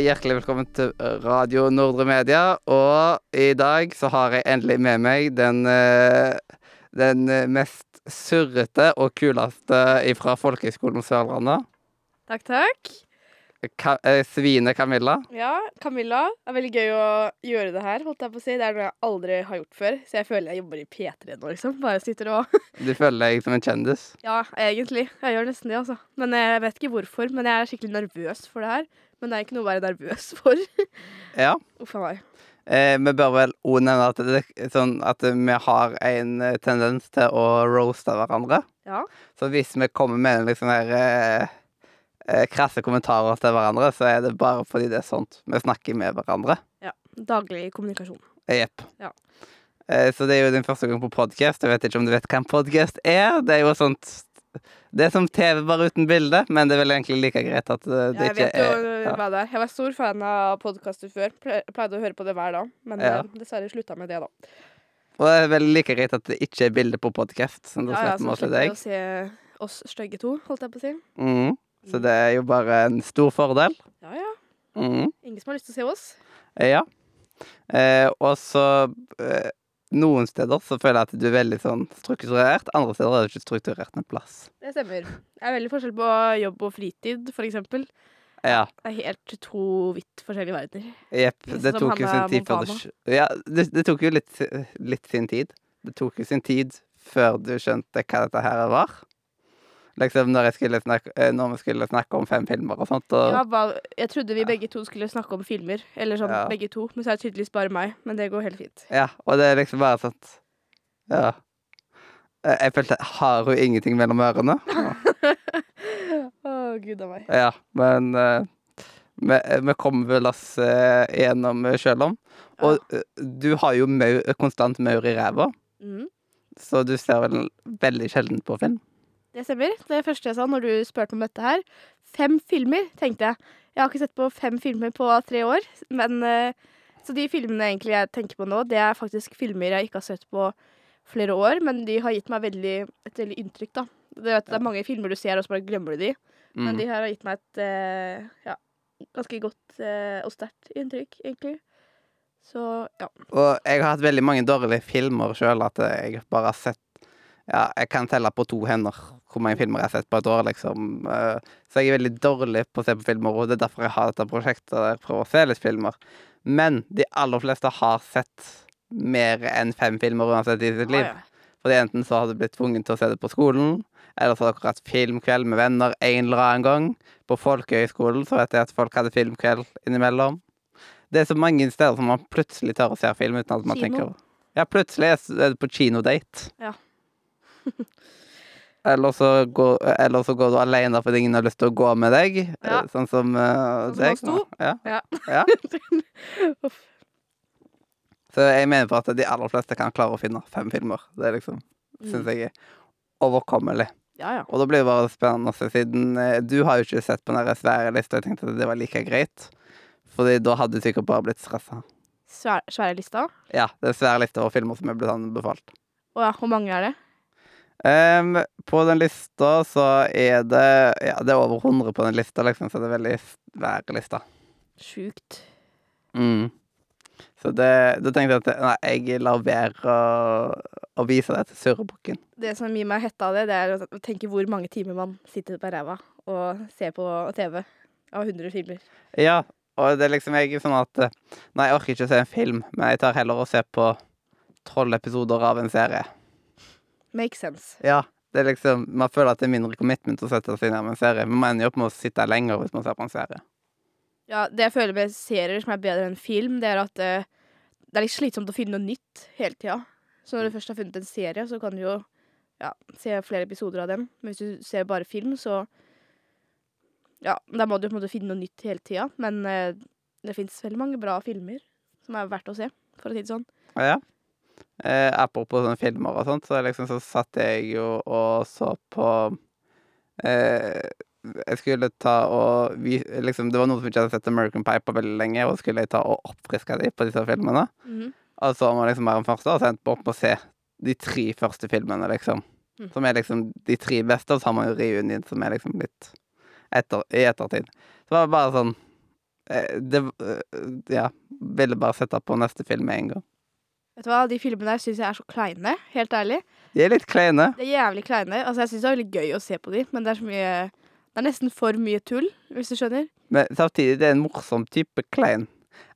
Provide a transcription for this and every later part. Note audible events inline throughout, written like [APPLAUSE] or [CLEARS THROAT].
Hjertelig velkommen til Radio Nordre Media. Og i dag så har jeg endelig med meg den, eh, den mest surrete og kuleste fra Folkehøgskolen Sørlandet. Takk, takk. Ka eh, Svine Camilla. Ja, Camilla. Det er veldig gøy å gjøre det her. holdt jeg på å si. Det er noe jeg aldri har gjort før, så jeg føler jeg jobber i P3 nå, liksom. Bare sitter og [LAUGHS] Du føler deg som en kjendis? Ja, egentlig. Jeg gjør nesten det, altså. Men jeg vet ikke hvorfor. Men jeg er skikkelig nervøs for det her. Men det er ikke noe å være nervøs for. [LAUGHS] Ja. Uff a meg. Eh, vi bør vel òg nevne at, det, sånn at vi har en eh, tendens til å roaste hverandre. Ja. Så hvis vi kommer med en liksom her eh, eh, krasse kommentarer til hverandre, så er det bare fordi det er sånt. Vi snakker med hverandre. ja. Daglig kommunikasjon. Jepp. Ja. Eh, så det er jo din første gang på podkast. Jeg vet ikke om du vet hva en podkast er. Det er jo sånt Det er som TV, bare uten bilde, men det er vel egentlig like greit at eh, det Ja, jeg ikke vet jo er ja. hva det er. Jeg var stor fan av podkaster før. Ple- Pleide å høre på det hver dag. Men Ja. eh, dessverre slutta med det, da. Og det er vel like greit at det ikke er bilde på podkast. Sånn, da Ja, ja, slipper vi så å se slipper vi deg. å se oss stygge to, holdt jeg på å si. Mhm. Så det er jo bare en stor fordel. Ja ja. Mm. Ingen som har lyst til å se oss. Ja. Eh, og så eh, Noen steder så føler jeg at du er veldig sånn strukturert. Andre steder er du ikke strukturert med plass. Det stemmer. Det er veldig forskjell på jobb og fritid, for eksempel. Ja. Det er helt to vidt forskjellige verdener. Jepp. Det tok jo sin tid før du Ja, det, det tok jo litt, litt sin tid. Det tok jo sin tid før du skjønte hva dette her var. Liksom når, snakke, eh, når vi skulle snakke om fem filmer og sånt. Og, Ja, bare, jeg trodde vi begge to skulle snakke om filmer, eller sånn Ja. begge to, men så er det tydeligvis bare meg. Men det går helt fint. Ja, og det er liksom bare sånn Ja. Eh, Jeg følte Har hun ingenting mellom ørene? [LAUGHS] Å, gud a meg. Ja, men uh, vi, vi kommer vel oss uh, gjennom sjøl om. Og ja. du har jo maur, konstant maur i ræva, Mm. så du ser vel veldig sjelden på film. Det stemmer. Det første jeg sa når du spurte om dette her. Fem filmer, tenkte jeg. Jeg har ikke sett på fem filmer på tre år. Men, eh, så de filmene egentlig jeg tenker på nå, det er faktisk filmer jeg ikke har sett på flere år, men de har gitt meg veldig, et veldig inntrykk, da. Det, vet, det er mange filmer du ser, og så bare glemmer du de. Men Mm. de her har gitt meg et eh, ja, ganske godt eh, og sterkt inntrykk, egentlig. Så ja. Og jeg har hatt veldig mange dårlige filmer sjøl, at jeg bare har sett Ja, jeg kan telle på to hender hvor mange filmer jeg har sett på et år, liksom. Eh, Så jeg er veldig dårlig på å se på filmer, og det er derfor jeg har dette prosjektet der jeg prøver å se litt filmer. Men de aller fleste har sett mer enn fem filmer uansett i sitt liv. Fordi enten så har du blitt tvunget til å se det på skolen, eller så har dere hatt filmkveld med venner en eller annen gang. På folkehøyskolen så vet jeg at folk hadde filmkveld innimellom. Det er så mange steder som man plutselig tør å se film uten at man Kino. tenker Ja, plutselig er det på kinodate. Ja. [LAUGHS] eller, så går, eller så går du alene fordi ingen har lyst til å gå med deg. Ja. eh, Sånn som uh, Sånn som oss to. Ja. Ja. ja. [LAUGHS] Så jeg mener på at de aller fleste kan klare å finne fem filmer. Det er liksom, syns Mm. jeg er overkommelig. Ja, ja. Og da blir det bare spennende å se, siden eh, du har jo ikke sett på den svære lista. Jeg tenkte at det var like greit. Fordi da hadde du sikkert bare blitt stressa. Svære, svære lista. Ja, er svære lista over filmer som er blitt anbefalt. Å ja, hvor mange er det? Ehm, på den lista så er det Ja, det er over 100 på den lista, liksom, så det er veldig svær lista. Sjukt. Mm. Så det, da tenkte jeg at nei, jeg lar være å, å vise det til surrebukken. Det som gir meg hetta av det, det er å tenke hvor mange timer man sitter på ræva og ser på TV av 100 filmer. Ja, og det er liksom jeg sånn at Nei, jeg orker ikke å se en film, men jeg tar heller å se på tolv episoder av en serie. Makes sense. Ja, det er liksom Man føler at det er mindre commitment å sette seg ned med en serie, men man ender jo opp med å sitte lenger hvis man ser på en serie. Ja, Det jeg føler med serier som er bedre enn film, det er at eh, det er litt slitsomt å finne noe nytt hele tida. Så når du først har funnet en serie, så kan du jo ja, se flere episoder av den. Men hvis du ser bare film, så Ja, da må du på en måte finne noe nytt hele tida. Men eh, det fins veldig mange bra filmer som er verdt å se, for å si det sånn. Ja, Ja. Eh, apropos sånne filmer og sånt, så liksom så satt jeg jo og så på eh, Jeg skulle ta og vi, liksom, Det var noen som ikke hadde sett American Pie på veldig lenge, og skulle jeg ta og oppfriske dem på disse filmene. Mhm. Og så var liksom bare den første, og så endte opp med å se de tre første filmene, liksom. Mm. Som er liksom de tre beste, og så har man jo reunion, som er liksom litt etter, i ettertid. Så var det bare sånn eh, det eh, Ja. Ville bare sette på neste film med en gang. Vet du hva, De filmene der syns jeg er så kleine, helt ærlig. De er litt kleine. Det er jævlig kleine. Altså, Jeg syns det er veldig gøy å se på de, men det er så mye Det er nesten for mye tull, hvis du skjønner. Men samtidig, det er en morsom type klein.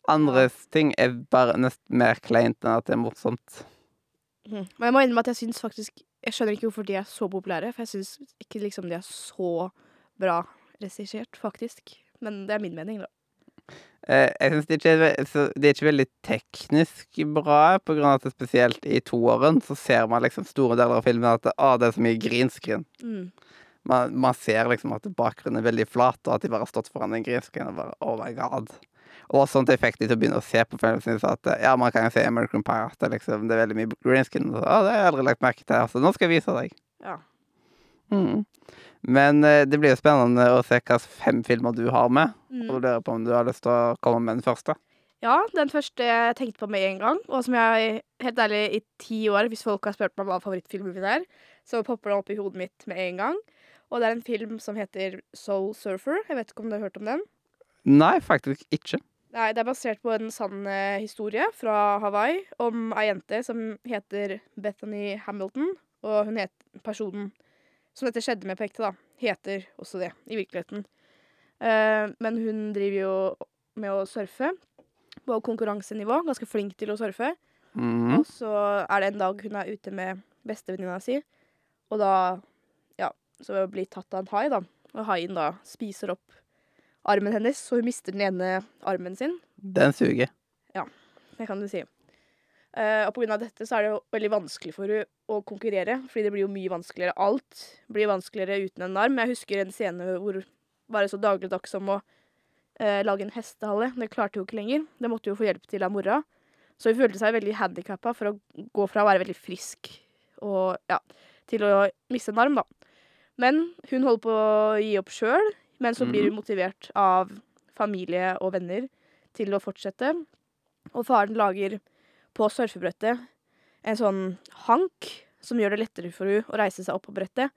Andres ting er bare nesten mer kleint enn at det er morsomt. Men jeg må innrømme at jeg syns faktisk Jeg skjønner ikke hvorfor de er så populære, for jeg syns ikke liksom de er så bra regissert, faktisk. Men det er min mening, da. Eh, jeg synes det, er, det er ikke veldig teknisk bra, på grunn av at det spesielt i toåren så ser man liksom store deler av filmen at det, ah, det er så mye greenskrin. Mm. Man, man ser liksom at bakgrunnen er veldig flat, og at de bare har stått foran en greenskrin og bare oh my god. Og sånt til effekt de til å begynne å se på filmen sin, så at eh, ja, man kan jo se American Pie, at det, liksom, det er veldig mye greenskrin. Og så, ah, det har jeg aldri lagt merke til, så nå skal jeg vise deg. Ja. Mm. Men eh, det blir jo spennende å se hvilke fem filmer du har med. Mm. Og lurer på om du har lyst til å komme med den første. Ja, den første jeg tenkte på med en gang, og som jeg helt ærlig i ti år, hvis folk har spurt meg hva favorittfilmen min er, så popper den opp i hodet mitt med en gang. Og det er en film som heter Soul Surfer. Jeg vet ikke om du har hørt om den? Nei, faktisk ikke. Nei, det er basert på en sann eh, historie fra Hawaii om ei jente som heter Bethany Hamilton. Og hun het, personen som dette skjedde med på ekte, da, heter også det i virkeligheten. Uh, men hun driver jo med å surfe på konkurransenivå. Ganske flink til å surfe. Mhm. Og så er det en dag hun er ute med bestevenninna si, og da ja, så blir tatt av en hai, da. Og haien da spiser opp armen hennes, så hun mister den ene armen sin. Den suger. Ja, Det kan du si. Eh, og av dette så er det jo veldig vanskelig for henne å konkurrere, fordi det blir jo mye vanskeligere. Alt blir vanskeligere uten en arm. Jeg husker en scene hvor bare så dagligdags som å uh, lage en hestehale. Det klarte hun ikke lenger. Det måtte hun få hjelp til av mora. Så hun følte seg veldig handikappa for å gå fra å være veldig frisk og, ja, til å miste en arm, da. Men hun holder på å gi opp sjøl, men så blir hun motivert av familie og venner til å fortsette. Og faren lager på surfebrettet en sånn hank som gjør det lettere for henne å reise seg opp på brettet.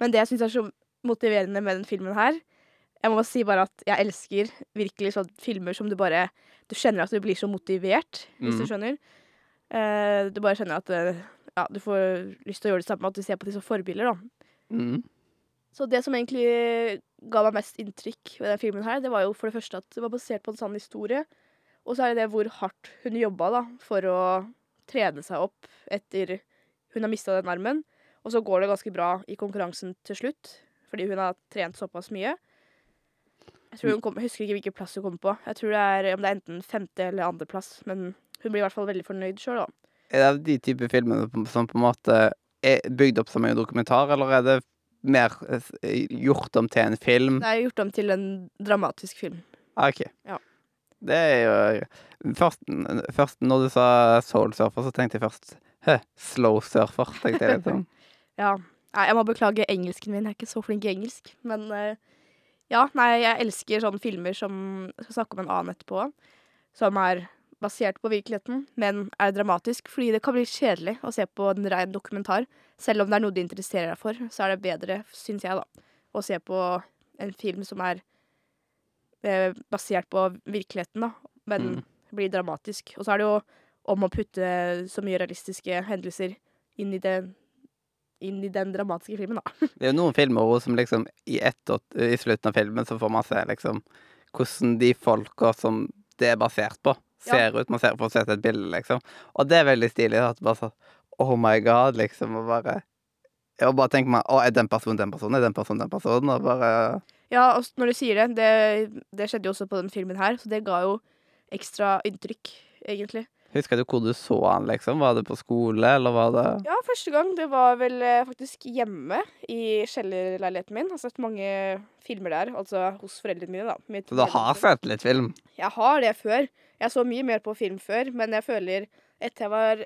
Men det jeg syns er så motiverende med den filmen her Jeg må bare si bare at jeg elsker virkelig sånne filmer som du bare Du kjenner at du blir så motivert, hvis du Mhm. skjønner. Uh, du bare kjenner at uh, ja, du får lyst til å gjøre det samme, at du ser på de som forbilder, da. Mm. Så det som egentlig ga meg mest inntrykk ved den filmen her, det var jo for det første at det var basert på en sann historie. Og så er det det hvor hardt hun jobba da, for å trene seg opp etter hun har mista den armen. Og så går det ganske bra i konkurransen til slutt, fordi hun har trent såpass mye. Jeg, tror hun kom, jeg husker ikke hvilken plass hun kommer på. Jeg tror det er om det er enten femte eller andreplass. Men hun blir i hvert fall veldig fornøyd sjøl, da. Er det de type filmene som på en måte er bygd opp som en dokumentar, eller er det mer eh, gjort om til en film? Det er gjort om til en dramatisk film. Ah, OK. Ja. Det er jo først, først når du sa soul surfer, så tenkte jeg først Hø, slow surfer, tenkte jeg litt sånn. [LAUGHS] Ja. Jeg må beklage engelsken min. Jeg er ikke så flink i engelsk. Men eh, ja, nei, jeg elsker sånne filmer som skal snakke om en annen etterpå. Som er basert på virkeligheten, men er dramatisk. Fordi det kan bli kjedelig å se på en ren dokumentar. Selv om det er noe du interesserer deg for, så er det bedre, syns jeg, da, å se på en film som er basert på virkeligheten, da, men Mm. blir dramatisk. Og så er det jo om å putte så mye realistiske hendelser inn i det inn i den dramatiske filmen, da. [LAUGHS] Det er jo noen filmer også, som liksom i, etter, i slutten av filmen så får man se liksom hvordan de folka som det er basert på, Ja. ser ut. Man ser, får se et bilde, liksom. Og det er veldig stilig. At bare sånn Oh my god, liksom. Og bare Og bare tenker man Å, er den personen den personen? Er den personen den personen? Og bare Ja, og når du sier det, det, det skjedde jo også på den filmen her, så det ga jo ekstra inntrykk, egentlig. Husker du hvor du så han, liksom? Var det på skole, eller var det Ja, første gang det var vel eh, faktisk hjemme i kjellerleiligheten min. Jeg har sett mange filmer der, altså hos foreldrene mine, da. Mitt Så du har sett litt film? Jeg har det før. Jeg så mye mer på film før, men jeg føler etter jeg var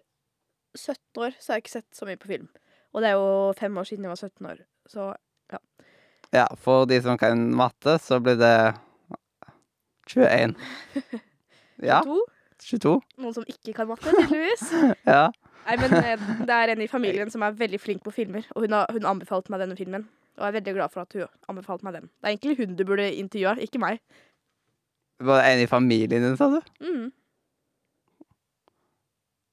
17 år, så har jeg ikke sett så mye på film. Og det er jo fem år siden jeg var 17 år, så Ja, for de som kan matte, så blir det 21. [LAUGHS] Ja, 22. 22. Noen som ikke kan matte, tydeligvis. [LAUGHS] Ja. Nei, men eh, det er en i familien [LAUGHS] som er veldig flink på filmer, og hun har hun anbefalte meg denne filmen. Og jeg er veldig glad for at hun anbefalte meg den. Det er egentlig hun du burde intervjue, ikke meg. Var det en i familien din, sa du? Mm.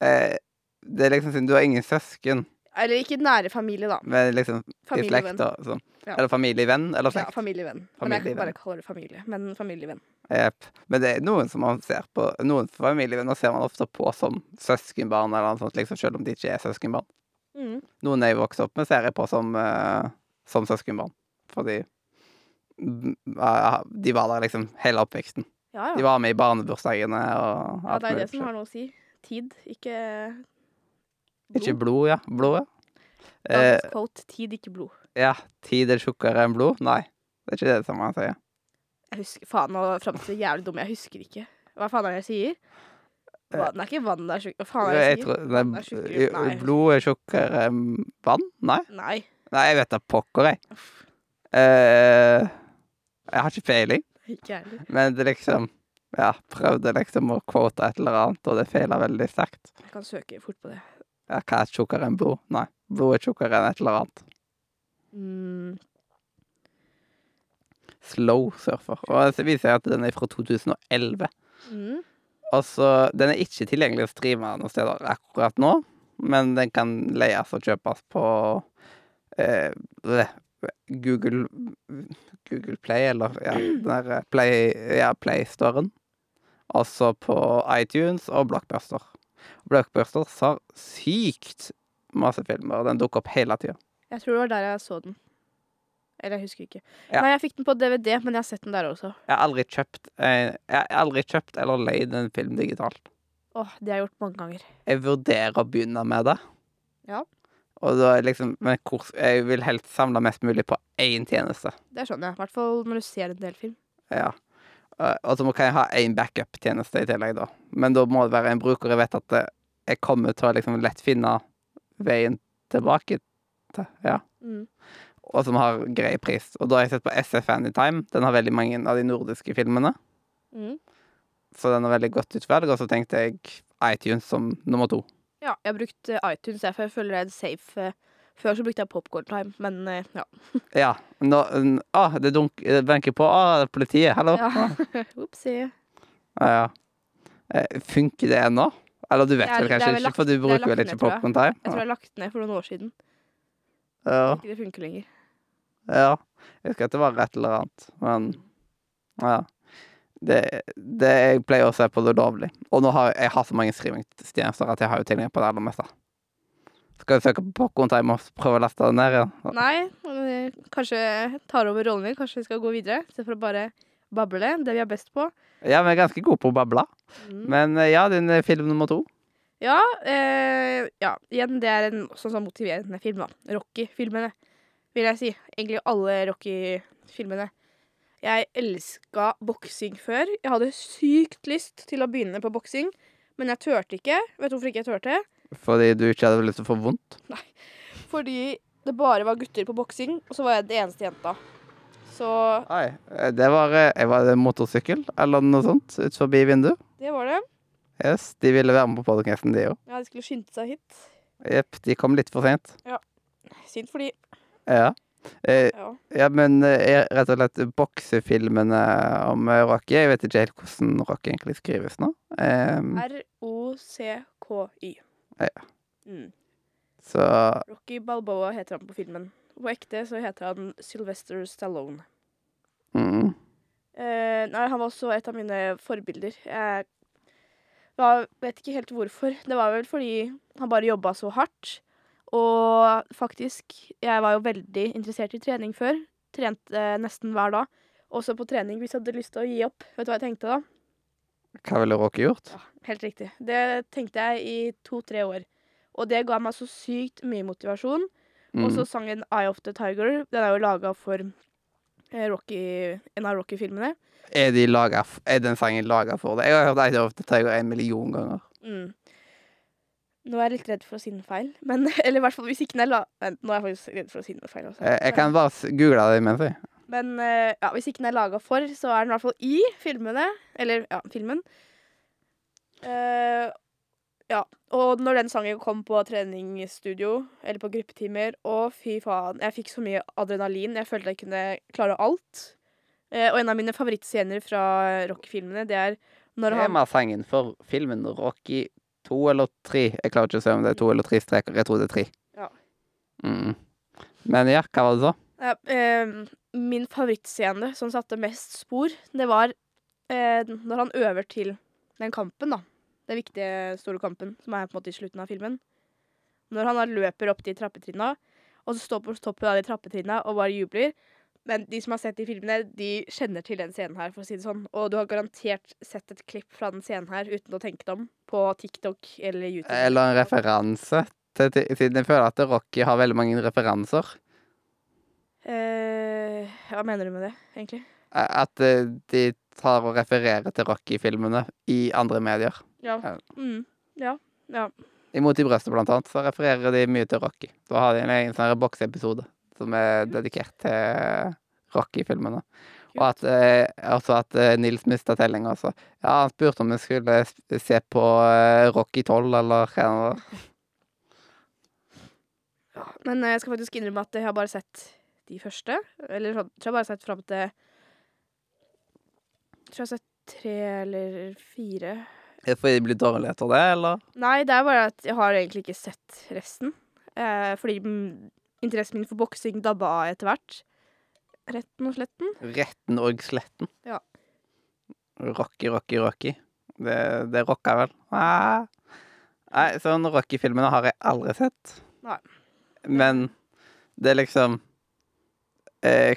Eh, det er liksom siden du har ingen søsken, Eller ikke nære familie, da. men liksom i slekt og sånn. Ja. Eller familievenn, eller slekt. Ja, familievenn. familievenn. Men jeg kan bare kalle det familie. Men familievenn. Jep. Men det er noen som man ser på Noen familievenner ser man ofte på som søskenbarn, eller noe sånt, liksom, selv om de ikke er søskenbarn. Mm. Noen jeg vokste opp med, ser jeg på som, uh, som søskenbarn. Fordi uh, de var der liksom hele oppveksten. Ja, De var med i barnebursdagene og alt mulig. ja. Det er det som har noe å si. Tid, ikke Ikke blod, ja. Blod, ja. Eh, Dagens quote tid, ikke blod. ja. Tid er tjukkere enn blod? Nei. Det er ikke det samme han sier. Jeg husker, Faen, nå framstår jeg jævlig dum. Jeg husker ikke. Hva faen er det jeg sier? Vann det er ikke vann det er tjukk... Hva faen er det Jeg jeg sier? tror, Vann er tjukkere- blod er tjukkere enn vann? Nei? Nei. Nei, jeg vet da pokker, jeg. Eh, jeg har ikke peiling, Ikke heller. men det liksom Ja, prøvde liksom å quote et eller annet, og det feila veldig sterkt. Jeg kan søke fort på det. Ja, hva er tjukkere enn blod? Nei, blod er tjukkere enn et eller annet. Mm. Slow surfer. Og det viser at den er fra 2011. Mm. Altså, den er ikke tilgjengelig å streame noen steder akkurat nå, men den kan leies og kjøpes på eh, Google Google Play, eller ja, den der eh, Play, ja, Play-storen. På iTunes og Blockbuster. Blockbuster har sykt masse filmer, og den dukker opp hele tida. Jeg tror det var der jeg så den. Eller jeg husker ikke. Ja. Nei, jeg fikk den på DVD, men jeg har sett den der også. Jeg har aldri kjøpt eh, Jeg har aldri kjøpt eller leid en film digitalt. Åh, det har jeg gjort mange ganger. Jeg vurderer å begynne med det. Ja. Og da liksom Men hvor, jeg vil helst samle mest mulig på én tjeneste. Det skjønner jeg. I hvert fall når du ser en del film. Ja. Eh, Og så må- kan jeg ha én backup-tjeneste i tillegg, da. Men da må det være en bruker jeg vet at eh, jeg kommer til å liksom lett finne veien tilbake til. Ja. Mm. Og som har grei pris. Og da har jeg sett på SF Anytime. Den har veldig mange av de nordiske filmene. Mm. Så den har veldig godt utvalg. Og så tenkte jeg iTunes som nummer to. Ja, jeg har brukt eh, iTunes, for jeg føler det er en safe. Før så brukte jeg Popcorn Time, men eh, ja. [LAUGHS] Ja. Nå, n- ah, det dunk, det banker på. Ah, politiet. Hallo. ja. Ah, [LAUGHS] Opsi. ja. Eh, Funker det ennå? Eller du vet Det er- vel det er kanskje vel ikke, lagt- for du det er bruker lagt vel ned, ikke tror jeg. Popcorn Time? Jeg tror jeg har lagt ned for noen år siden. Ja. Ikke det funker lenger. Ja. Jeg husker at det var et eller annet, men ja. Det, det Jeg pleier å se på det lovlig. Og nå har jeg har så mange streamingtjenester at jeg har jo tilgang på det aller meste. Skal vi søke på Pokémon-time og prøve å laste den ned igjen? Nei, eh, kanskje tar over rollen min. Kanskje vi skal gå videre, istedenfor å bare bable. Det vi er best på. Ja, vi er ganske gode på å bable. Mm. Men eh, ja, din eh, film nummer to. Ja, eh, ja, igjen, det er en sånn sånn motiverende film, da. Rocky-filmene, vil jeg si. Egentlig alle Rocky-filmene. Jeg elska boksing før. Jeg hadde sykt lyst til å begynne på boksing, men jeg turte ikke. Vet du hvorfor ikke jeg turte? Fordi du ikke hadde lyst til å få vondt. Nei. Fordi det bare var gutter på boksing, og så var jeg den eneste jenta. Så Oi, eh, det var, eh, var det motorsykkel eller noe sånt ut forbi vinduet. det var det. Yes, de ville være med på podkasten, de òg. Ja, de skulle skynde seg hit. Jepp, de kom litt for sent. Synd for de. Ja. Eh, Ja. ja, men eh, rett og slett boksefilmene om Rocky Jeg vet ikke helt hvordan Rocky egentlig skrives nå. Eh, R-O-C-K-Y. Ja. Mm. så Rocky Balboa heter han på filmen. På ekte så heter han Sylvester Stallone. mm, Eh, nei, han var også et av mine forbilder. Jeg var, vet ikke helt hvorfor. Det var vel fordi han bare jobba så hardt. Og faktisk, jeg var jo veldig interessert i trening før. Trente eh, nesten hver dag. Også på trening hvis jeg hadde lyst til å gi opp. Vet du hva jeg tenkte da? Hva ville Rocky gjort? Ja, helt riktig. Det tenkte jeg i to-tre år. Og det ga meg så sykt mye motivasjon. Mm. Og så sangen Eye of the Tiger. Den er jo laga for eh, Rocky, en av Rocky-filmene. Er, de er den sangen laga for det? Jeg har hørt Eye of the Tiger en million ganger. Mm. Nå er jeg litt redd for å si den feil. Men, [LAUGHS] eller i hvert fall hvis ikke den er la... Nå er jeg faktisk redd for å si den feil. Også. Jeg, jeg kan bare google det imens, jeg. Men eh, ja, hvis ikke den er laga for, så er den i hvert fall i filmene. Eller ja, filmen. Uh, ja. Og når den sangen kom på treningsstudio, eller på gruppetimer, å fy faen, jeg fikk så mye adrenalin. Jeg følte jeg kunne klare alt. Eh, og en av mine favorittscener fra Rocky-filmene, det er når han Temasangen for filmen Rocky to eller tre. Jeg klarer ikke å se om det er to eller tre streker. Jeg tror det er tre. Ja. Mm. Men ja, hva var det så? Ja, eh, min favorittscene som satte mest spor, det var eh, når han øver til den kampen, da. Den viktige, store kampen, som er på en måte i slutten av filmen. Når han da løper opp de trappetrinna, og så står på toppen av de trappetrinna og bare jubler. Men de som har sett de filmene, de kjenner til den scenen her, for å si det sånn. Og du har garantert sett et klipp fra den scenen her uten å tenke deg om, på TikTok eller YouTube. Eller en referanse siden jeg føler at Rocky har veldig mange referanser. Eh, hva mener du med det, egentlig? At eh, de tar og refererer til Rocky-filmene i andre medier. Ja. Ja. Mm, ja. Ja. Imot i brøstet, blant annet, så refererer de mye til Rocky. Da har de en egen sånn bokseepisode som er dedikert til Rocky-filmene. Og at, eh, også at eh, Nils mista tellinga, så Ja, han spurte om vi skulle se på eh, Rocky 12, eller hva det var. Men jeg skal faktisk innrømme at jeg har bare sett de første. Eller sånn, tror jeg bare har sett fram til Tror jeg har sett tre eller fire. Er det fordi de blir dårlige etter det, eller? Nei, det er bare at jeg har egentlig ikke sett resten. Eh, fordi interessen min for boksing dabba av etter hvert. Retten og sletten. Retten og sletten. Ja. Rocky, Rocky, Rocky. Det, det rocka vel. Ah. Nei, sånn Rocky-filmene har jeg aldri sett. Nei. Men det er liksom Er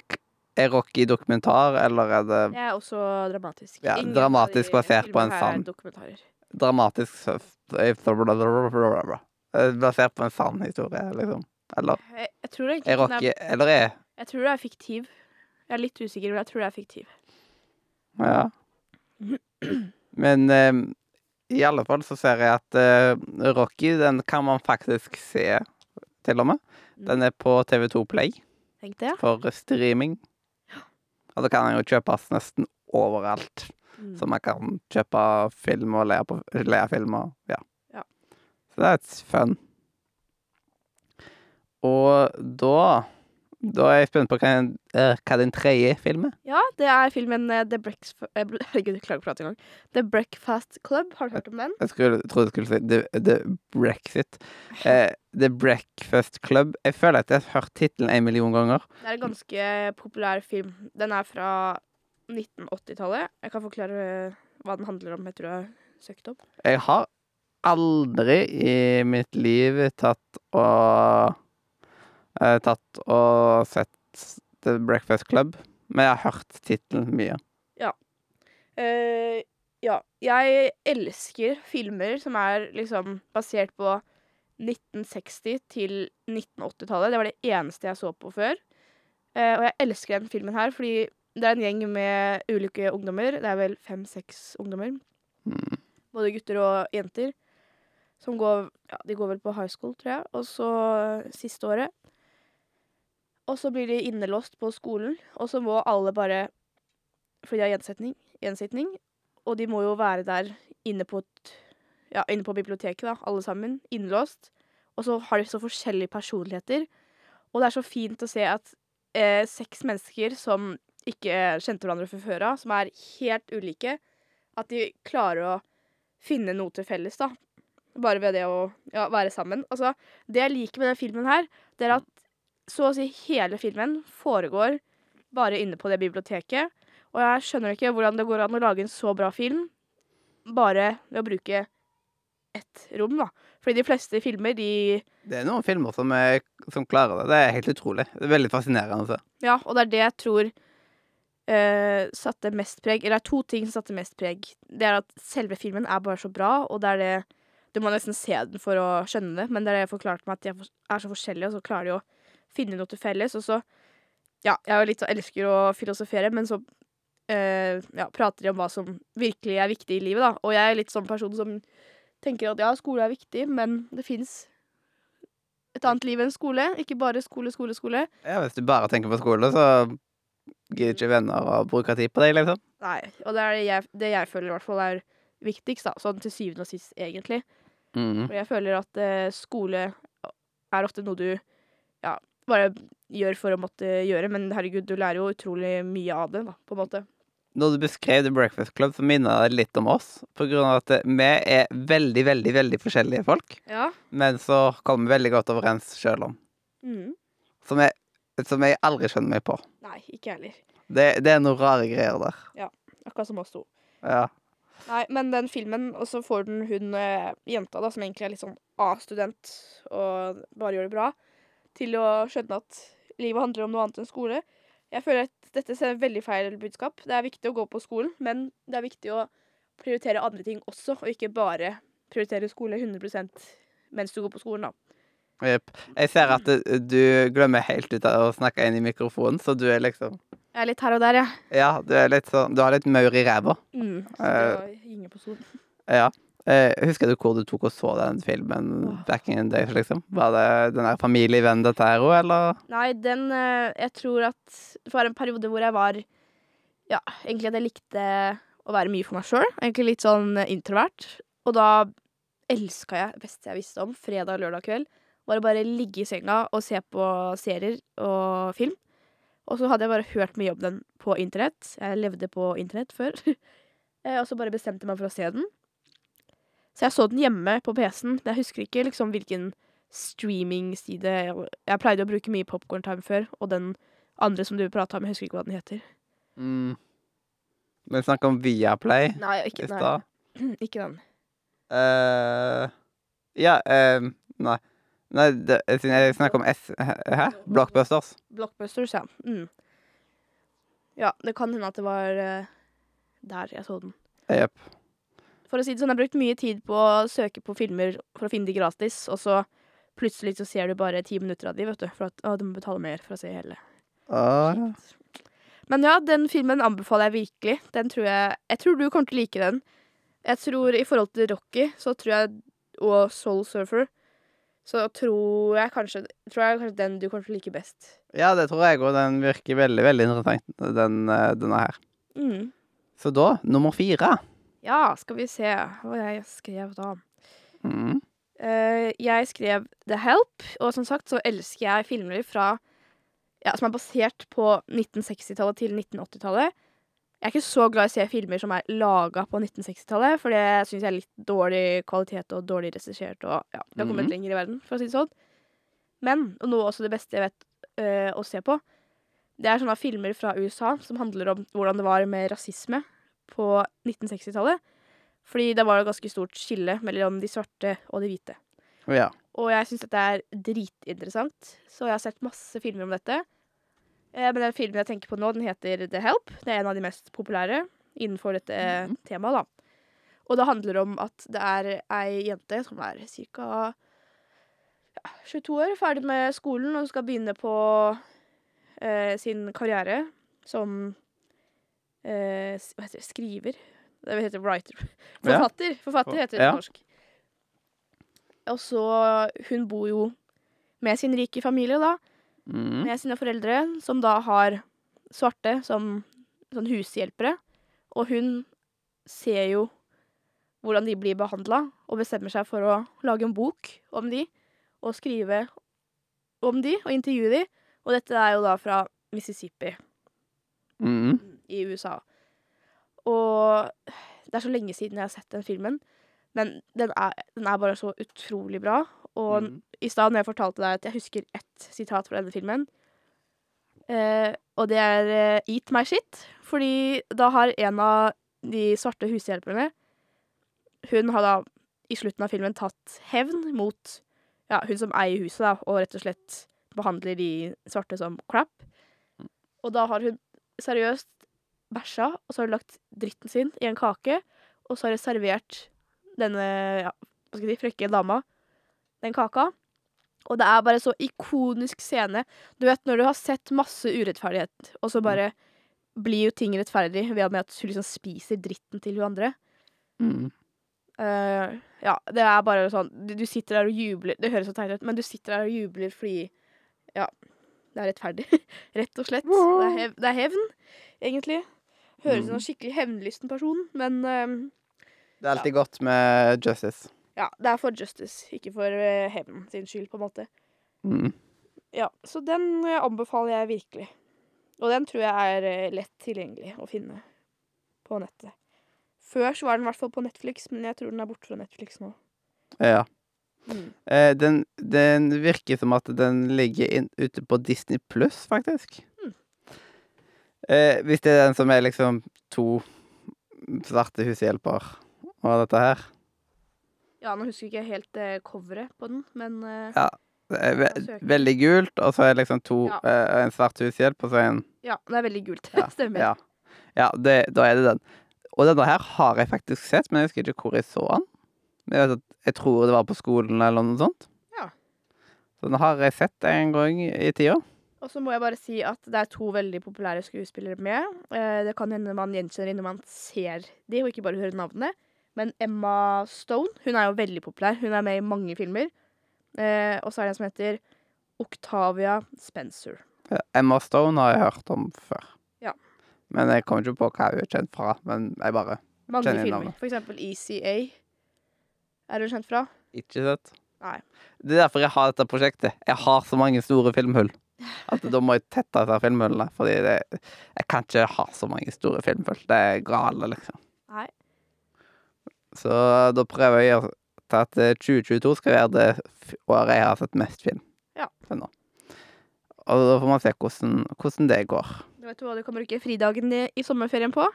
Rocky dokumentar, eller er det Det er også dramatisk. Ja, Ingen dramatisk basert på en er sann- dramatisk eh, Basert på en sann historie, liksom? Eller Jeg, jeg tror egentlig er den Rocky Eller er Jeg tror det er fiktiv. Jeg er litt usikker, men jeg tror det er fiktiv. Ja. [CLEARS THROAT] Men eh, i alle fall så ser jeg at eh, Rocky, den kan man faktisk se, til og med. Den er på TV2 Play Tenk jeg. for streaming. Og da kan den jo kjøpes nesten overalt. Mm. Så man kan kjøpe film og le på le film og ja. Ja. Så det er et fun. Og da Da er jeg spent på hva, eh, hva din tredje film er. Ja, det er filmen eh, The Breakfast [LAUGHS] Herregud, klarer ikke å prate engang. The Breakfast Club. Har du hørt om den? Jeg skulle, trodde jeg skulle si The, the Brexit. [LAUGHS] The Breakfast Club. Jeg føler at jeg har hørt tittelen en million ganger. Det er en ganske populær film. Den er fra 1980-tallet. Jeg kan forklare hva den handler om etter å ha søkt opp. Jeg har aldri i mitt liv tatt og eh, Tatt og sett The Breakfast Club, men jeg har hørt tittelen mye. Eh, ja, jeg elsker filmer som er liksom basert på 1960 til 1980-tallet. Det var det eneste jeg så på før. Eh, og jeg elsker den filmen her fordi det er en gjeng med ulike ungdommer. Det er vel fem-seks ungdommer. Mm. Både gutter og jenter. Som går Ja, de går vel på high school, tror jeg. Og så siste året. Og så blir de innelåst på skolen, og så må alle bare Fordi de har gjensetning, gjensitning, og de må jo være der inne på Ja, inne på biblioteket, da, alle sammen. Innelåst. Og så har de så forskjellige personligheter. Og det er så fint å se at eh, seks mennesker som ikke kjente hverandre fra før av, som er helt ulike, at de klarer å finne noe til felles, da. Bare ved det å ja, være sammen. Altså, det jeg liker med den filmen her, det er at så å si hele filmen foregår bare inne på det biblioteket. Og jeg skjønner ikke hvordan det går an å lage en så bra film bare ved å bruke ett rom, da. Fordi de fleste filmer, de Det er noen filmer som, er, som klarer det. Det er helt utrolig. Det er veldig fascinerende å se. Ja, og det er det jeg tror uh, satte mest preg Eller det er to ting som satte mest preg. Det er at selve filmen er bare så bra, og det er det Du må nesten se den for å skjønne det, men det er det jeg forklarte meg at de er så forskjellige, og så klarer de å finne noe til felles, og så Ja, jeg er litt så elsker å filosofere, men så eh, ja, prater de om hva som virkelig er viktig i livet, da. Og jeg er litt sånn person som tenker at ja, skole er viktig, men det fins et annet liv enn skole. Ikke bare skole, skole, skole. Ja, Hvis du bare tenker på skole, så gidder ikke venner å bruke tid på deg, liksom. Nei, og det er det jeg, det jeg føler i hvert fall er viktigst, da. Sånn til syvende og sist, egentlig. Mm. For jeg føler at eh, skole er ofte noe du bare gjør for å måtte gjøre, men herregud, du lærer jo utrolig mye av det, da, på en måte. Når du beskrev The Breakfast Club, så minner det litt om oss. På grunn av at vi er veldig, veldig veldig forskjellige folk. Ja. Men så kommer vi veldig godt overens sjøl om. Mm. Som jeg, som jeg aldri skjønner meg på. Nei, ikke heller. Det, det er noen rare greier der. Ja. Akkurat som oss to. Ja. Nei, men den filmen, og så får den hun eh, jenta, da, som egentlig er litt sånn A-student og bare gjør det bra, til å skjønne at livet handler om noe annet enn skole. Jeg føler at dette sender veldig feil budskap. Det er viktig å gå på skolen, men det er viktig å prioritere andre ting også, og ikke bare prioritere skole 100% mens du går på skolen, da. Jepp. Jeg ser at du, du glemmer helt ut av å snakke inn i mikrofonen, så du er liksom Jeg er litt her og der, ja. Ja, du er litt sånn Du har litt maur i ræva. Mm, så du det å gynge på skolen. Ja. Eh, husker du hvor du tok og så den filmen back in the days, liksom? Var det den der familievennen dette her òg, eller? Nei, den uh, Jeg tror at det var en periode hvor jeg var Ja, egentlig at jeg likte å være mye for meg sjøl. Egentlig litt sånn eh, introvert. Og da elska jeg, beste jeg visste om, fredag og lørdag kveld, var å bare ligge i senga og se på serier og film. Og så hadde jeg bare hørt mye om den på internett. Jeg levde på internett før. [LAUGHS] Og så bare bestemte jeg meg for å se den. Så jeg så den hjemme på PC-en. Jeg husker ikke liksom hvilken streamingside Jeg pleide å bruke mye Popcorn Time før, og den andre som du prata om, jeg husker ikke hva den heter. Mm. Vi snakker om Viaplay Nei, ikke, i stad. [CLEARS THROAT] ikke den. Uh, ja uh, Nei. Nei, det, jeg snakker om S... Hæ? Blockbusters. Blockbusters, ja. Mm. Ja, det kan hende at det var uh, der jeg så den. Jepp. For å si det sånn, jeg har brukt mye tid på å søke på filmer for å finne de gratis, og så plutselig så ser du bare ti minutter av de, vet du, for at å, du må betale mer for å se hele. Åh, Men ja, den filmen anbefaler jeg virkelig. Den tror jeg Jeg tror du kommer til å like den. Jeg tror i forhold til Rocky, så tror jeg og Soul Surfer, så tror jeg kanskje Tror jeg kanskje den du kommer til å like best. Ja, det tror jeg òg. Den virker veldig, veldig interessant, den, eh, denne her. Mm. Så da, nummer fire. Ja, skal vi se hva jeg skrev da. Mm. Uh, jeg skrev The Help, og som sagt så elsker jeg filmer fra ja, som er basert på 1960-tallet til 1980-tallet. Jeg er ikke så glad i å se filmer som er laga på 1960-tallet, for det syns jeg er litt dårlig kvalitet og dårlig regissert. Og ja, det har kommet mm. lenger i verden, for å si det sånn. Men, og noe også det beste jeg vet uh, å se på, det er sånne filmer fra USA som handler om hvordan det var med rasisme på 1960-tallet. Fordi det var et ganske stort skille mellom de svarte og de hvite. Ja. Og jeg syns dette er dritinteressant, så jeg har sett masse filmer om dette. Eh, Men den filmen jeg tenker på nå, den heter The Help. Det er en av de mest populære innenfor dette Mhm. temaet, da. Og det handler om at det er ei jente som er ca. Ja, 22 år, ferdig med skolen og skal begynne på eh, sin karriere som eh, Hva heter det? Skriver? Det heter writer. [LAUGHS] Forfatter. Forfatter heter det på norsk. Og så Hun bor jo med sin rike familie, da. Mm. Med sine foreldre, som da har svarte som sånn hushjelpere. Og hun ser jo hvordan de blir behandla, og bestemmer seg for å lage en bok om de, og skrive om de, og intervjue de. Og dette er jo da fra Mississippi Mm. I USA. Og det er så lenge siden jeg har sett den filmen, men den er, den er bare så utrolig bra. Og Mm. i stad når jeg fortalte deg at jeg husker ett sitat fra denne filmen, eh, og det er eh, 'Eat my shit', fordi da har en av de svarte hushjelperne Hun har da i slutten av filmen tatt hevn mot ja, hun som eier huset, da, og rett og slett behandler de svarte som crap. Og da har hun seriøst bæsja, og så har hun lagt dritten sin i en kake, og så har hun servert denne ja, hva skal jeg si, frekke dama den kaka. Og det er bare så ikonisk scene. Du vet når du har sett masse urettferdighet, og så bare blir jo ting rettferdig ved at hun liksom spiser dritten til hun andre. Mm. Uh, ja, det er bare sånn du, du sitter der og jubler Det høres så teit ut, men du sitter der og jubler fordi Ja, det er rettferdig. [LAUGHS] Rett og slett. Det er, hev, det er hevn, egentlig. Høres ut som en skikkelig hevnlysten person, men uh, Det er alltid godt med justice. ja, det er for justice, ikke for uh, hevn sin skyld, på en måte. Mm. Ja, så den eh, anbefaler jeg virkelig. Og den tror jeg er eh, lett tilgjengelig å finne på nettet. Før så var den i hvert fall på Netflix, men jeg tror den er borte fra Netflix nå. Ja. Mm. Eh, den, den virker som at den ligger inn, ute på Disney pluss, faktisk. Eh, hvis det er den som er liksom to svarte hushjelper og dette her. Ja, nå husker jeg ikke helt eh, coveret på den, men eh, Ja. Det er ve veldig gult, og så er det liksom to Ja. eh, En svart hushjelp, og så en ja, det er veldig gult. Ja. [LAUGHS] Stemmer. Ja, ja det, da er det den. Og denne her har jeg faktisk sett, men jeg husker ikke hvor jeg så den. Jeg, at, jeg tror det var på skolen eller noe sånt. Ja. Så den har jeg sett en gang i tida. Og så må jeg bare si at det er to veldig populære skuespillere med. Eh, det kan hende man gjenkjenner når man ser de, og ikke bare hører navnet. Men Emma Stone hun er jo veldig populær. Hun er med i mange filmer. Eh, og så er det en som heter Octavia Spencer. Emma Stone har jeg hørt om før. Ja. Men jeg kommer ikke på hva hun er kjent fra. Men jeg bare Mange Kjenner filmer. navnet. For eksempel ECA. Er hun kjent fra? ikke sett. Nei. Det er derfor jeg har dette prosjektet. Jeg har så mange store filmhull. At da må jeg tette disse filmhullene. Fordi det, jeg kan ikke ha så mange store filmhull. Det er gale, liksom. Nei. Så da prøver jeg ta at eh, 2022 skal være det året jeg har sett mest film. Ja. Til nå. Og da får man se hvordan, hvordan det går. Du vet hva du kan bruke fridagen i, i sommerferien på?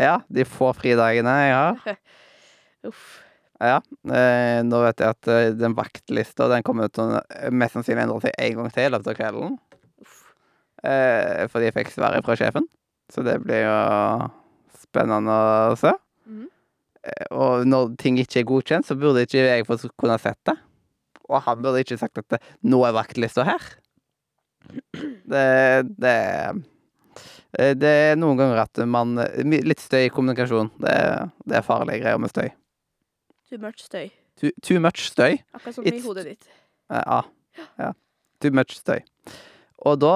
Ja, de få fridagene jeg har. [LAUGHS] Uff. Ja. Eh, nå vet jeg at eh, den vaktlista den kommer til å mest sannsynlig endre seg en gang til i løpet av kvelden. Eh, fordi jeg fikk svaret fra sjefen. Så det blir jo spennende å se. Eh, Og når ting ikke er godkjent, så burde ikke jeg få kunne sett det. Og han burde ikke sagt at nå er vaktlista her. Det, det Det er noen ganger at man Litt støy i kommunikasjon. Det, det er farlige greier med støy. Too much støy. Too, too much støy. Akkurat som i hodet ditt. Ja. ja. Too much støy. Og da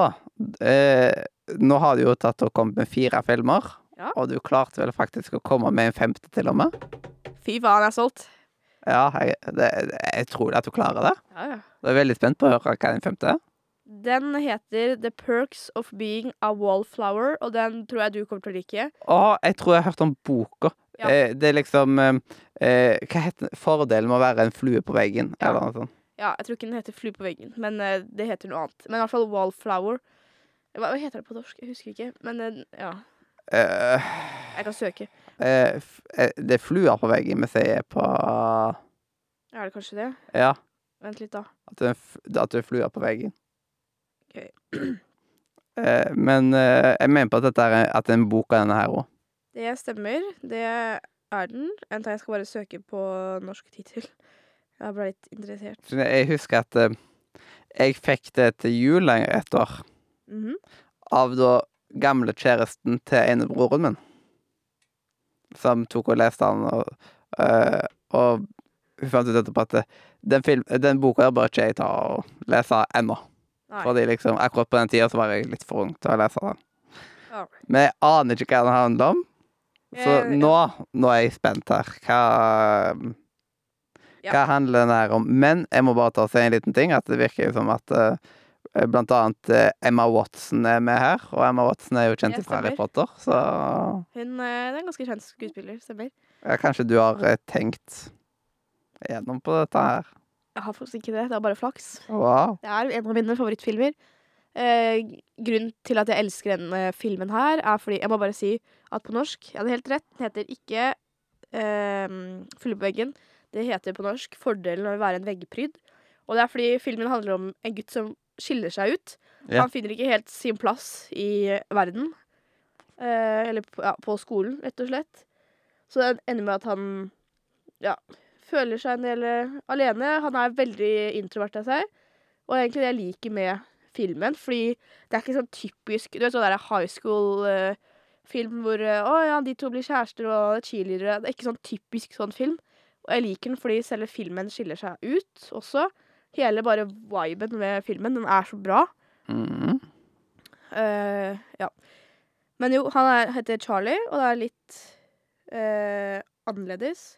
eh, Nå har du jo tatt og kommet med fire filmer. Ja. Og du klarte vel faktisk å komme med en femte til og med. Fy faen, jeg er solgt. Ja, jeg, det, jeg tror at du klarer det. Ja, ja. Jeg er veldig spent på å høre hva den femte er. Den heter The Perks of Being a Wallflower, og den tror jeg du kommer til å like. Å, jeg tror jeg har hørt om boka. Ja. Eh, det er liksom eh, eh, Hva heter Fordelen med å være en flue på veggen, Ja. eller noe sånt. Ja, jeg tror ikke den heter Fly på veggen, men eh, det heter noe annet. Men i hvert fall Wallflower. Hva, hva heter det på norsk? Jeg husker ikke. Men ja, Eh, jeg kan søke. eh, f- eh, det er fluer på veggen vi sier på Er det kanskje det? Ja, Vent litt, da. at det er, f- at det er fluer på veggen. Ok. Eh, men eh, jeg mener på at dette er, at det er en bok av denne her òg. Det stemmer. Det er den. Vent, da, jeg skal bare søke på norsk tittel. Jeg ble litt interessert. Jeg husker at eh, jeg fikk det til jul et år Mhm. av da gamle kjæresten til enebroren min. Som tok og leste den, og, øh, og hun fant ut etterpå at den, film, den boka bør ikke jeg ta og lese ennå. Fordi liksom, akkurat på den tida så var jeg litt for ung til å lese den. Men jeg aner ikke hva den handler om. Så Eh, nå, nå er jeg spent her. Hva. Hva handler den her om? Men jeg må bare ta og si en liten ting. At det virker som at uh, blant annet eh, Emma Watson er med her. Og Emma Watson er jo kjent fra Harry. Potter, så Hun uh, er en ganske kjent skuespiller, stemmer. ja, kanskje du har tenkt gjennom på dette her. Jeg har faktisk ikke det. Det er bare flaks. Wow. Det er en av mine favorittfilmer. Grunnen til at jeg elsker denne filmen her, er fordi Jeg må bare si at på norsk Jeg hadde helt rett. Den heter ikke eh, Fylle på veggen. Det heter på norsk 'Fordelen av å være en veggpryd'. Og det er fordi filmen handler om en gutt som skiller seg ut. Ja. Han finner ikke helt sin plass i verden. Eh, eller på, ja, på skolen, rett og slett. Så det ender med at han ja, føler seg en del eh, alene. Han er veldig introvert av seg. Og egentlig det jeg liker med filmen, fordi det er ikke sånn typisk Du vet sånn der high school-film hvor eh, Å ja, de to blir kjærester og cheerleadere. Det er ikke sånn typisk sånn film. Og jeg liker den fordi selve filmen skiller seg ut også. Hele bare viben med filmen, den er så bra. Mm. Uh, ja. Men jo, han er, heter Charlie, og det er litt uh, annerledes.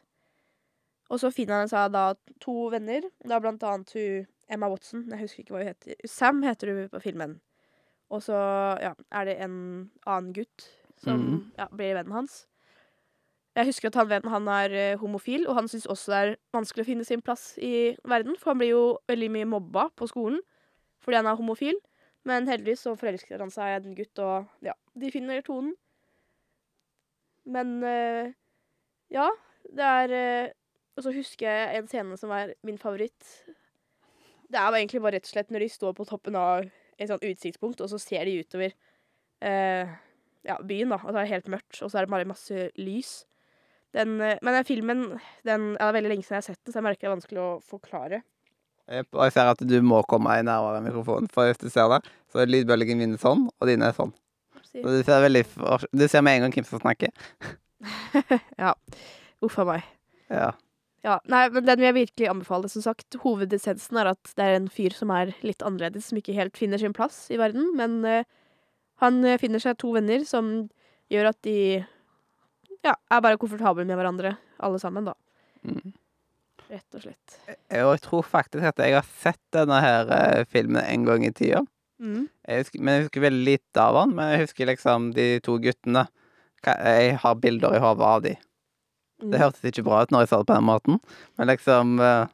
Og så finner han seg da to venner. Det er blant annet hun Emma Watson. Jeg husker ikke hva hun heter. Sam heter hun på filmen. Og så ja, er det en annen gutt som mm. ja, blir vennen hans. Jeg husker at han vennen han er eh, homofil, og han syns også det er vanskelig å finne sin plass i verden. For han blir jo veldig mye mobba på skolen fordi han er homofil. Men heldigvis så forelsker han seg i en gutt, og ja, de finner tonen. Men eh, ja, det er eh, Og så husker jeg en scene som er min favoritt. Det er egentlig bare rett og slett når de står på toppen av et sånt utsiktspunkt, og så ser de utover eh, ja, byen, da. Og det er helt mørkt, og så er det bare masse lys. Den, eh, men den filmen den, ja, Det er veldig lenge siden jeg har sett den, så jeg merker det er vanskelig å forklare. Og jeg ser at du må komme deg nærmere mikrofonen, for hvis du ser det, så er lydbølgen min sånn, og dine er sånn. Så du ser veldig Du ser med en gang hvem som snakker. [LAUGHS] ja. Uff a meg. Ja. Ja, nei, men Den vil jeg virkelig anbefale. Som sagt, Hovedessensen er at det er en fyr som er litt annerledes, som ikke helt finner sin plass i verden. Men eh, han eh, finner seg to venner som gjør at de ja, er bare komfortable med hverandre, alle sammen, da. Mm. Rett og slett. Og jeg tror faktisk at jeg har sett denne her eh, filmen en gang i tida. Mm. Jeg husker, men jeg husker veldig lite av den. Men jeg husker liksom de to guttene. Jeg har bilder i hodet av de. Mm. Det hørtes ikke bra ut når jeg sa det på den måten, men liksom eh,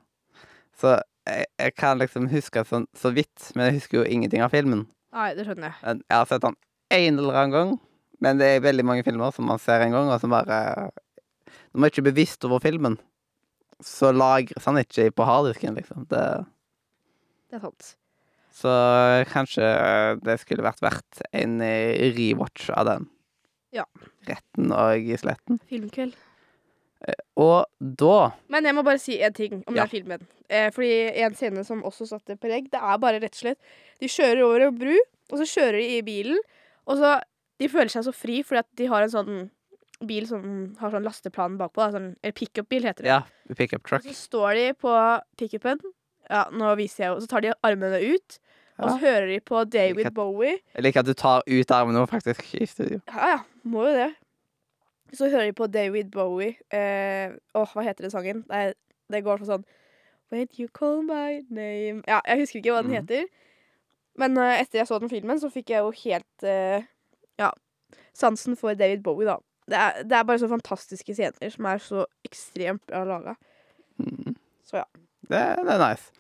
Så jeg, jeg kan liksom huske sånn så vidt, men jeg husker jo ingenting av filmen. Nei, det skjønner jeg. Jeg har sett den en eller annen gang, men det er veldig mange filmer som man ser en gang, og som bare Når man ikke er bevisst over filmen, så lagres han ikke på harddisken, liksom. Det, Det er sant. så kanskje det skulle vært verdt en eh, rewatch av den. Ja. Retten og sletten. Filmkveld. Og da Men jeg må bare si en ting om Ja. den filmen. Eh, fordi en scene som også satte preg, det er bare rett og slett De kjører over en bru, og så kjører de i bilen, og så De føler seg så fri fordi at de har en sånn bil som har sånn lasteplan bakpå. Da, sånn, eller pickup-bil, heter det. Ja, pickup truck. Og så står de på pickupen. Ja, nå viser jeg jo. Så tar de armene ut, og så hører de på David Bowie. Jeg liker at du tar ut armene og faktisk, i studio. Ja, ja, må jo det. Så hører de på David Bowie. Eh, åh, hva heter den sangen? Det, det går for sånn When you call my name Ja, jeg husker ikke hva den Mhm. heter. Men uh, etter jeg så den filmen, så fikk jeg jo helt uh, Ja, sansen for David Bowie, da. Det er, det er bare så fantastiske scener som er så ekstremt bra laga. Mm. Så ja. Det, det er nice.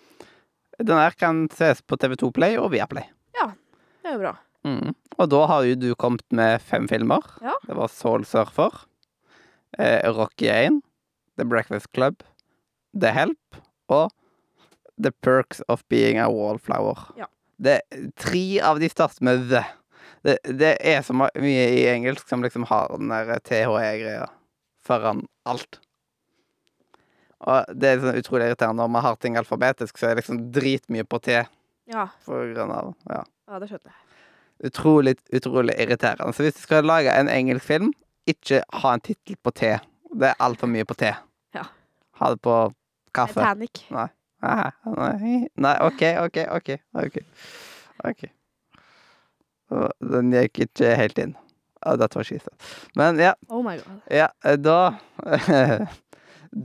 Den her kan ses på TV2 Play og Viaplay. Det er jo bra. Mm. Og da har jo du kommet med fem filmer. Ja. Det var Soul Surfer, eh, Rocky 1, The Breakfast Club, The Help og The Perks of Being a Wallflower. Ja. Det tre av de starter med the. Det, det er så mye i engelsk som liksom har den der THE-greia foran alt. Og det er sånn utrolig irriterende når man har ting alfabetisk, så er det liksom dritmye på T. Ja, For grunn av, ja. ja det skjønner jeg. Utrolig, utrolig irriterende. Så hvis du skal lage en engelsk film, ikke ha en tittel på T. Det er altfor mye på T. Ja. Ha det på kaffe. Titanic. Nei. Nei, nei, OK, OK, OK. ok, ok. Og Den gikk ikke helt inn. Dette var skise. Men ja, Oh my god. ja da [LAUGHS]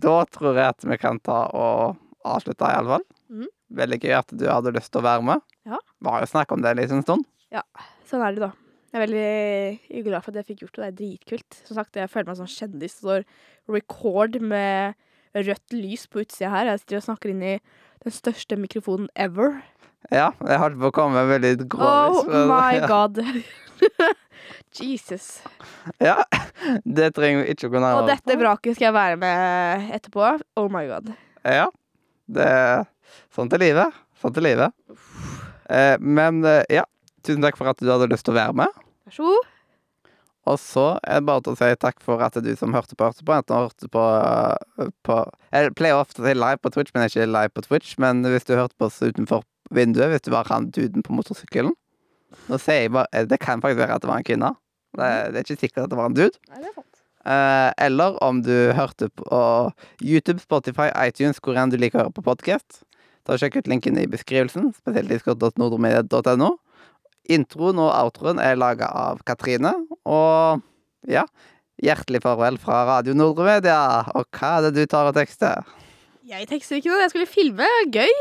Da tror jeg at vi kan ta og avslutte, iallfall. Mm. Veldig gøy at du hadde lyst til å være med. Ja. Vi har jo snakket om det en liten stund. Sånn er det, da. Jeg er veldig glad for at jeg fikk gjort det. Det er dritkult. Som sagt, jeg føler meg som kjendis. Det står record med rødt lys på utsida her. Jeg sitter og snakker inn i den største mikrofonen ever. Ja, jeg holdt på å komme veldig Oh grovis. men- my [LAUGHS] ja. god. [LAUGHS] Jesus. Ja, det trenger vi ikke å gå Og dette vraket skal jeg være med etterpå. Oh my god. Ja. Det er sånn til livet. Sånn til livet. Eh, men eh, ja, tusen takk for at du hadde lyst til å være med. Vær så god. Og så er det bare til å si takk for at du som hørte på, hørte på. Enten hørte på, øh, på Jeg pleier ofte å si live på Twitch, men ikke live på Twitch. Men hvis du hørte på oss utenfor vinduet, hvis du var han duden på motorsykkelen Nå sier jeg bare eh, Det kan faktisk være at det var en kvinne. Det, det er ikke sikkert at det var en dude. Nei, det er sant. Eh, eller om du hørte på YouTube, Spotify, iTunes, hvor enn du liker å høre på podkast. Sjekk ut linken i beskrivelsen, spesielt discord.nordromedia.no. Introen og outroen er laga av Katrine. Og ja, hjertelig farvel fra Radio Nordre Media. Og hva er det du tar og tekster? Jeg tekster ikke noe. Jeg skulle filme. Gøy.